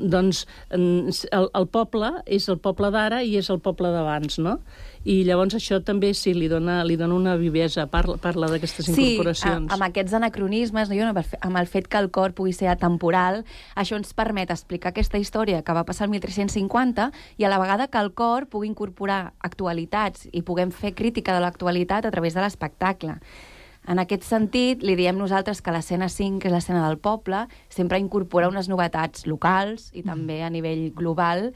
doncs, el, el poble és el poble d'ara i és el poble d'abans, no? I llavors això també sí, li dona, li dona una vivesa, parla, parla d'aquestes Sí, incorporacions. a- amb aquests anacronismes, no? Amb el fet que el cor pugui ser atemporal, això ens permet explicar aquesta història que va passar el 1350 i a la vegada que el cor pugui incorporar actualitats i puguem fer crítica de l'actualitat a través de l'espectacle. En aquest sentit, li diem nosaltres que l'escena 5, que és l'escena del poble, sempre incorpora unes novetats locals i també a nivell global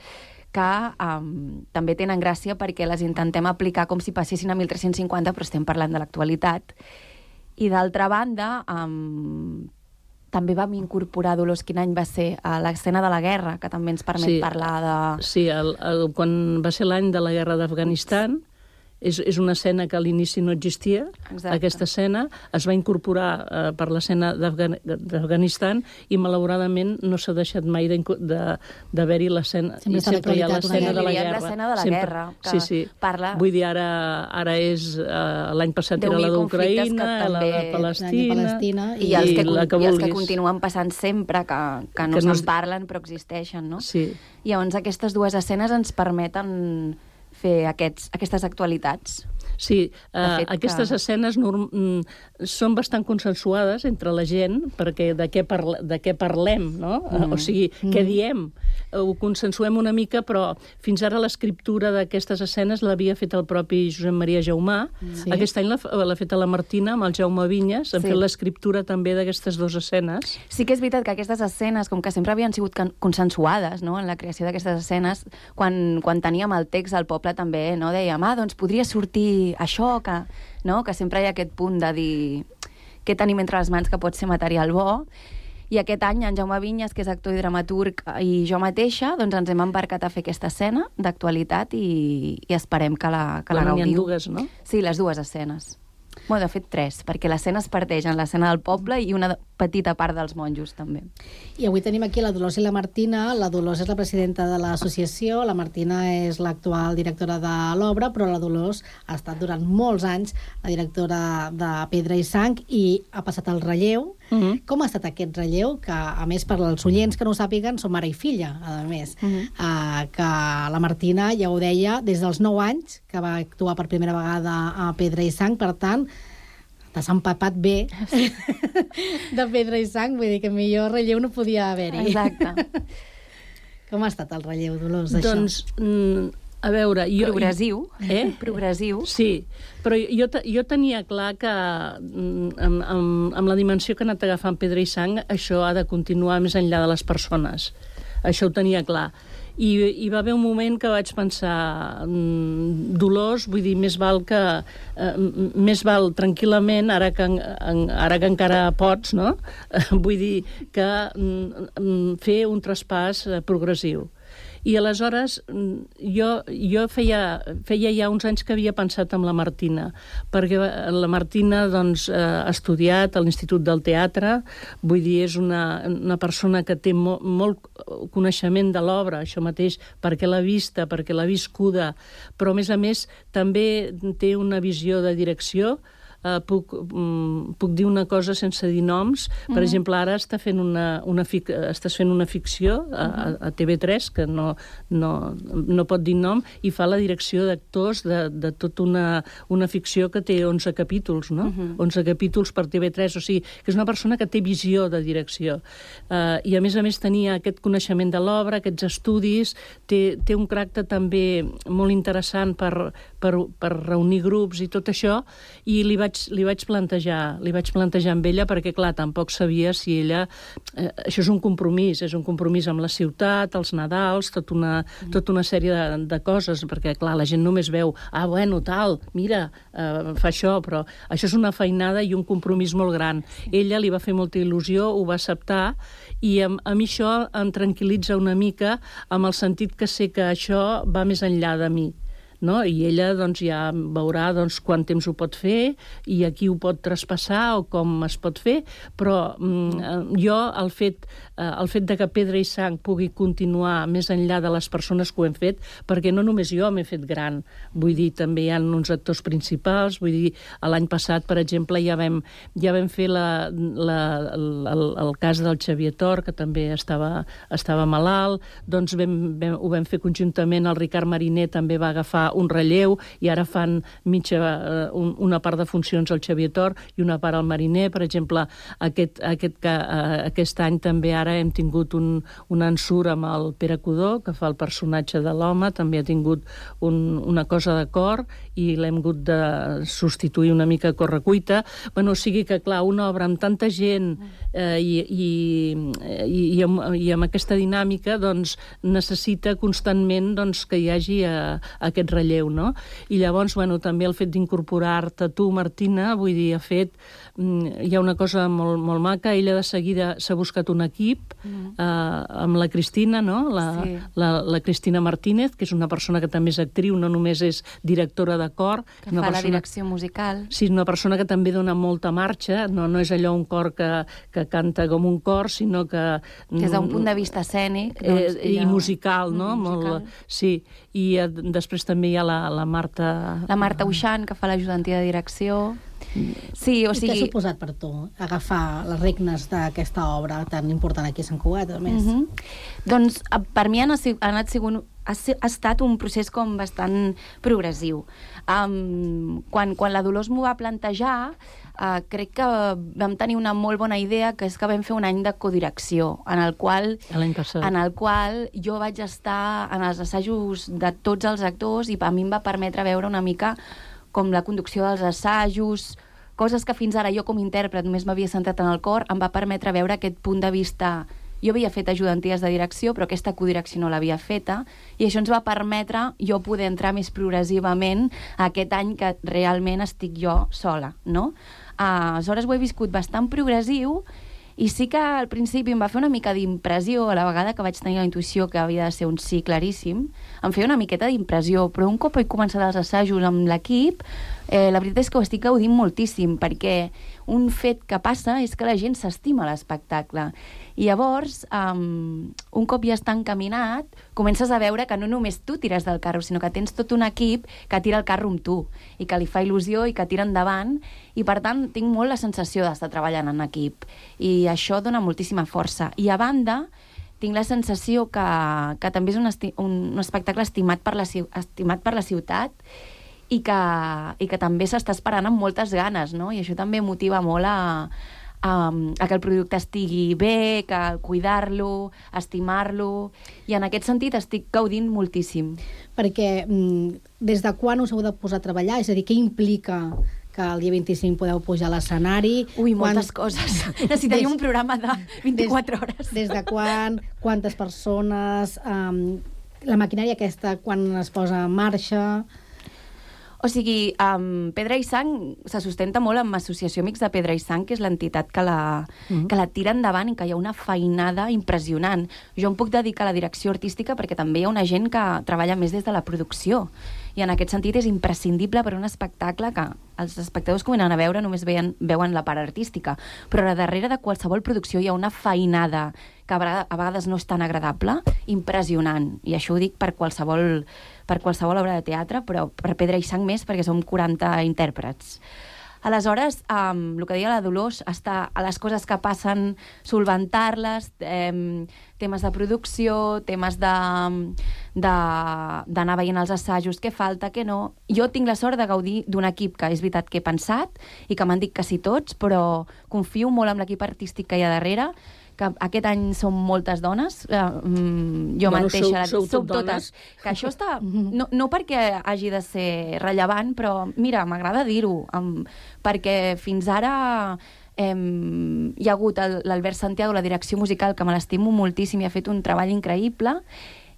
que um, també tenen gràcia perquè les intentem aplicar com si passessin a 1350, però estem parlant de l'actualitat. I d'altra banda, um, també vam incorporar, Dolors, quin any va ser, a l'escena de la guerra, que també ens permet Sí. parlar de... Sí, el, el, quan va ser l'any de la guerra d'Afganistan, és, és una escena que a l'inici no existia, Exacte. aquesta escena es va incorporar eh, per l'escena d'Afgan- d'Afganistan i malauradament no s'ha deixat mai de- d'haver-hi l'escena Sempre i sempre hi ha l'escena de la guerra. l'escena de la Sempre. guerra, que sí, sí. parla- Vull dir, ara, ara és... Eh, L'any passat era la d'Ucraïna, la de Palestina... Palestina I, els que, la que i els que continuen passant sempre, que, que no Que no se'n es- parlen però existeixen, no? Sí. I llavors aquestes dues escenes ens permeten fer aquests, aquestes actualitats. Sí, uh, fet, aquestes que- escenes norm, mm, són bastant consensuades entre la gent, perquè de què, parla, de què parlem, no? Mm. Mm. O sigui, què Mm. diem? Ho consensuem una mica, però fins ara l'escriptura d'aquestes escenes l'havia fet el propi Josep Maria Jaumà. Sí. Aquest any l'ha l'ha fet a la Martina, amb el Jaume Vinyes, han Sí. fet l'escriptura també d'aquestes dues escenes. Sí que és veritat que aquestes escenes, com que sempre havien sigut consensuades no? en la creació d'aquestes escenes, quan, quan teníem el text al poble també no? dèiem, ah, doncs podria sortir això, que, no? que sempre hi ha aquest punt de dir què tenim entre les mans que pot ser material bo, i aquest any en Jaume Vinyes, que és actor i dramaturg, i jo mateixa, doncs ens hem embarcat a fer aquesta escena d'actualitat i, i esperem que la, que la Bueno, gaudiu. dues, no? Sí, les dues escenes. Bueno, de fet, tres, perquè l'escena es parteix en l'escena del poble i una petita part dels monjos, també. I avui tenim aquí la Dolors i la Martina. La Dolors és la presidenta de l'associació, la Martina és l'actual directora de l'obra, però la Dolors ha estat durant molts anys la directora de Pedra i Sang i ha passat el relleu. Mm -hmm. Com ha estat aquest relleu? Que, a més, per als oients que no ho sàpiguen, són mare i filla, a més. Mm -hmm. uh, que la Martina ja ho deia des dels 9 anys, que va actuar per primera vegada a Pedra i Sang, per tant, t'has empapat bé de pedra i sang, vull dir que millor relleu no podia haver-hi. Exacte. Com ha estat el relleu, Dolors, d'això? Doncs, mm, a veure... Jo, Progressiu. Eh? Progressiu. Sí, però jo, jo tenia clar que mm, amb, amb, amb la dimensió que ha anat agafant Pedra i Sang, això ha de continuar més enllà de les persones. Això ho tenia clar. I hi va haver un moment que vaig pensar mm, Dolors, vull dir, més val que eh, més val tranquil·lament ara que, en, ara que encara pots, no? vull dir que mm, mm, fer un traspàs eh, progressiu. I aleshores mm, jo, jo feia, feia ja uns anys que havia pensat en la Martina, perquè la Martina doncs, eh, ha estudiat a l'Institut del Teatre, vull dir, és una, una persona que té mo, molt coneixement de l'obra, això mateix, perquè l'ha vista, perquè l'ha viscuda, però a més a més també té una visió de direcció, Uh, puc, um, puc dir una cosa sense dir noms. Per Mhm. exemple, ara està fent una, una fic, estàs fent una ficció a, a, a TV3, que no, no, no pot dir nom, i fa la direcció d'actors de, de tota una, una ficció que té 11 capítols, no? Mhm. 11 capítols per TV3, o sigui, que és una persona que té visió de direcció. Uh, I a més a més tenia aquest coneixement de l'obra, aquests estudis, té, té un caràcter també molt interessant per, per, per reunir grups i tot això, i li vaig, li vaig plantejar li vaig plantejar amb ella perquè, clar, tampoc sabia si ella... Eh, això és un compromís, és un compromís amb la ciutat, els Nadals, tot una, tota una sèrie de, de coses, perquè, clar, la gent només veu, ah, bueno, tal, mira, eh, fa això, però això és una feinada i un compromís molt gran. Ella li va fer molta il·lusió, ho va acceptar, i a, a mi això em tranquil·litza una mica amb el sentit que sé que això va més enllà de mi no? i ella doncs, ja veurà doncs, quant temps ho pot fer i a qui ho pot traspassar o com es pot fer, però mm, eh, jo el fet, el fet de que Pedra i Sang pugui continuar més enllà de les persones que ho hem fet, perquè no només jo m'he fet gran, vull dir, també hi ha uns actors principals, vull dir, l'any passat, per exemple, ja vam, ja vam fer la, la, el, el, el cas del Xavier Tor, que també estava, estava malalt, doncs vam, vam, ho vam fer conjuntament, el Ricard Mariner també va agafar un relleu i ara fan mitja, eh, un, una part de funcions al Xavier Tor i una part al Mariner. Per exemple, aquest, aquest, eh, aquest any també ara hem tingut un, un ensurt amb el Pere Codó, que fa el personatge de l'home, també ha tingut un, una cosa de cor i l'hem hagut de substituir una mica a correcuita. Bueno, o sigui que, clar, una obra amb tanta gent eh, i, i, i, i, amb, i amb aquesta dinàmica doncs, necessita constantment doncs, que hi hagi eh, aquest relleu, no? I llavors, bueno, també el fet d'incorporar-te tu, Martina, vull dir, ha fet... mm, Hi ha una cosa molt, molt maca, ella de seguida s'ha buscat un equip Mm. eh, amb la Cristina, no? La, Sí. la, la Cristina Martínez, que és una persona que també és actriu, no només és directora de cor. Que una fa la direcció musical. Sí, és una persona que també dona molta marxa, no, no és allò un cor que, que canta com un cor, sinó que... Des d'un punt de vista escènic... Eh, Doncs, I ella- musical, no? Mm, musical. Molt, sí, i eh, després també hi ha la, la Marta... La Marta Uixant, que fa l'ajudantia de direcció. Sí, o I què ha sigui... suposat per tu agafar les regnes d'aquesta obra tan important aquí a Sant Cugat, a més? Mhm. Doncs a- per mi ha anat, ha anat, ha estat un procés com bastant progressiu. Um, quan, quan la Dolors m'ho va plantejar, uh, crec que vam tenir una molt bona idea, que és que vam fer un any de codirecció, en el qual en el qual jo vaig estar en els assajos de tots els actors i a mi em va permetre veure una mica com la conducció dels assajos, coses que fins ara jo com a intèrpret només m'havia centrat en el cor, em va permetre veure aquest punt de vista jo havia fet ajudanties de direcció, però aquesta codirecció no l'havia feta, i això ens va permetre jo poder entrar més progressivament aquest any que realment estic jo sola, no? Uh, aleshores ho he viscut bastant progressiu, i sí que al principi em va fer una mica d'impressió, a la vegada que vaig tenir la intuïció que havia de ser un sí claríssim, em feia una miqueta d'impressió, però un cop he començat els assajos amb l'equip, eh, la veritat és que ho estic gaudint moltíssim, perquè un fet que passa és que la gent s'estima l'espectacle. I llavors, um, un cop ja està encaminat, comences a veure que no només tu tires del carro, sinó que tens tot un equip que tira el carro amb tu i que li fa il·lusió i que tira endavant i per tant tinc molt la sensació d'estar treballant en equip i això dona moltíssima força. I a banda, tinc la sensació que, que també és un, esti un, un espectacle estimat per la, estimat per la ciutat i que, i que també s'està esperant amb moltes ganes, no? I això també motiva molt a, a, a que el producte estigui bé, que cuidar-lo, estimar-lo, i en aquest sentit estic gaudint moltíssim. Perquè mm, des de quan us heu de posar a treballar? És a dir, què implica que el dia 25 podeu pujar a l'escenari? Ui, moltes coses. Necessitaria un programa de 24 des, hores. Des de quan? Quantes persones? Um, la maquinària aquesta, quan es posa en marxa? O sigui, um, Pedra i Sang se sustenta molt amb Associació Amics de Pedra i Sang, que és l'entitat que, la, Mhm. que la tira endavant i que hi ha una feinada impressionant. Jo em puc dedicar a la direcció artística perquè també hi ha una gent que treballa més des de la producció. I en aquest sentit és imprescindible per un espectacle que els espectadors que venen a veure només veien, veuen la part artística. Però a darrere de qualsevol producció hi ha una feinada que a vegades no és tan agradable, impressionant. I això ho dic per qualsevol, per qualsevol obra de teatre, però per Pedra i Sang més, perquè som 40 intèrprets. Aleshores, um, el que deia la Dolors, està a les coses que passen, solventar-les, um, temes de producció, temes d'anar veient els assajos, què falta, què no. Jo tinc la sort de gaudir d'un equip que és veritat que he pensat i que m'han dit que sí tots, però confio molt en l'equip artístic que hi ha darrere, que aquest any som moltes dones, eh, mm, jo Bueno, mateixa, sou- sou tot dones. totes, que això està, no, no perquè hagi de ser rellevant, però mira, m'agrada dir-ho, perquè fins ara em, hi ha hagut l'Albert Santiago, la direcció musical, que me l'estimo moltíssim i ha fet un treball increïble,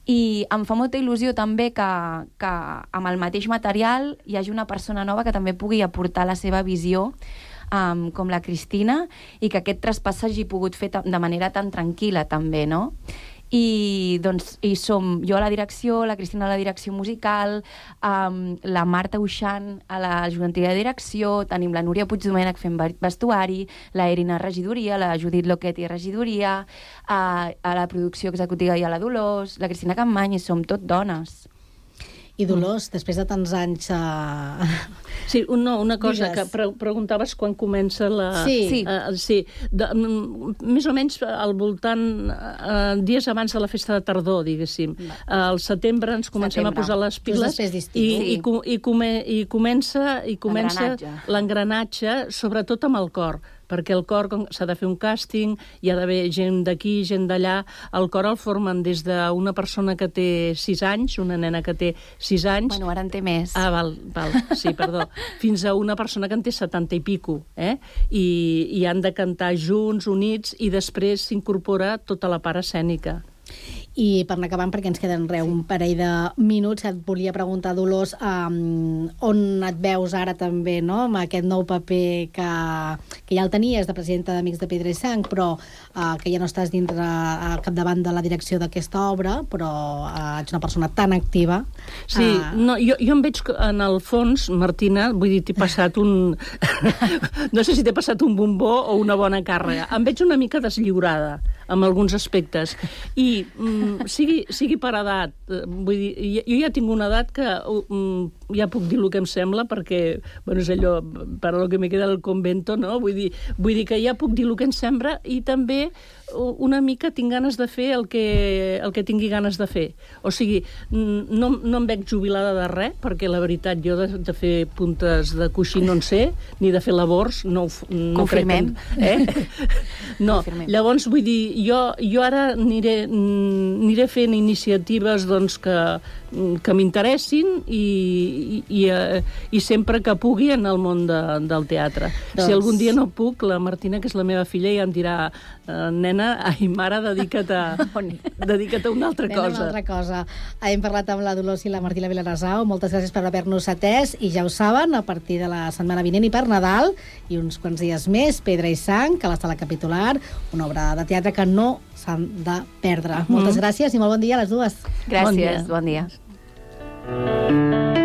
i em fa molta il·lusió també que, que amb el mateix material hi hagi una persona nova que també pugui aportar la seva visió um, com la Cristina i que aquest traspàs s'hagi pogut fer de manera tan tranquil·la també, no? I, doncs, i som jo a la direcció, la Cristina a la direcció musical, um, la Marta Uixant a la joventia de direcció, tenim la Núria Puigdomènech fent ve- vestuari, la Erina regidoria, la Judit Loquetti regidoria, a, a la producció executiva i a la Dolors, la Cristina Campany, i som tot dones. I Dolors, després de tants anys... Uh... Sí, un, no, una cosa Digues. que pre preguntaves quan comença la... Sí. Sí. Uh, sí. De, mm, més o menys al voltant, uh, dies abans de la festa de tardor, diguéssim. Uh, al setembre ens comencem Setembre. a posar les piles i, Sí. i, co i, come i comença, i comença l'engranatge, sobretot amb el cor perquè el cor s'ha de fer un càsting, hi ha d'haver gent d'aquí, gent d'allà. El cor el formen des d'una persona que té 6 anys, una nena que té 6 anys... Bueno, ara en té més. Ah, val, val, sí, perdó. Fins a una persona que en té 70 i pico, eh? I, i han de cantar junts, units, i després s'incorpora tota la part escènica. I per anar acabant, perquè ens queden re, un parell de minuts, et volia preguntar, Dolors, um, on et veus ara també, no?, amb aquest nou paper que, que ja el tenies de presidenta d'Amics de Pedra i Sang, però uh, que ja no estàs dintre al capdavant de la direcció d'aquesta obra, però uh, ets una persona tan activa. Sí, Ah. no, jo, jo em veig en el fons, Martina, vull dir, t'he passat un... no sé si t'he passat un bombó o una bona càrrega. Em veig una mica deslliurada amb alguns aspectes. I mm, sigui, sigui per edat, eh, vull dir, jo jo ja tinc una edat que mm, ja puc dir el que em sembla, perquè, bueno, és allò, per lo que me queda el convento, no? Vull dir, vull dir que ja puc dir el que em sembla i també una mica tinc ganes de fer el que, el que tingui ganes de fer. O sigui, no, no em veig jubilada de res, perquè la veritat jo de, de fer puntes de coixí no en sé, ni de fer labors, no, no Confirmem. crec que... Eh? No, llavors vull dir, jo, jo ara aniré, aniré fent iniciatives doncs, que, que m'interessin i, i, i, eh, i sempre que pugui en el món de, del teatre. Doncs- Si algun dia no puc, la Martina, que és la meva filla, ja em dirà eh, nena, ai, mare, dedica't a, dedica't a una altra Anem a cosa. Una altra cosa. Hem parlat amb la Dolors i la Martina Vilarasau. Moltes gràcies per haver-nos atès i ja ho saben, a partir de la setmana vinent i per Nadal i uns quants dies més, Pedra i Sang, que a la sala capitular, una obra de teatre que no s'han de perdre. Mhm. Moltes gràcies i molt bon dia a les dues. Gràcies, bon dia. Ràdio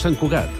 Sant Cugat,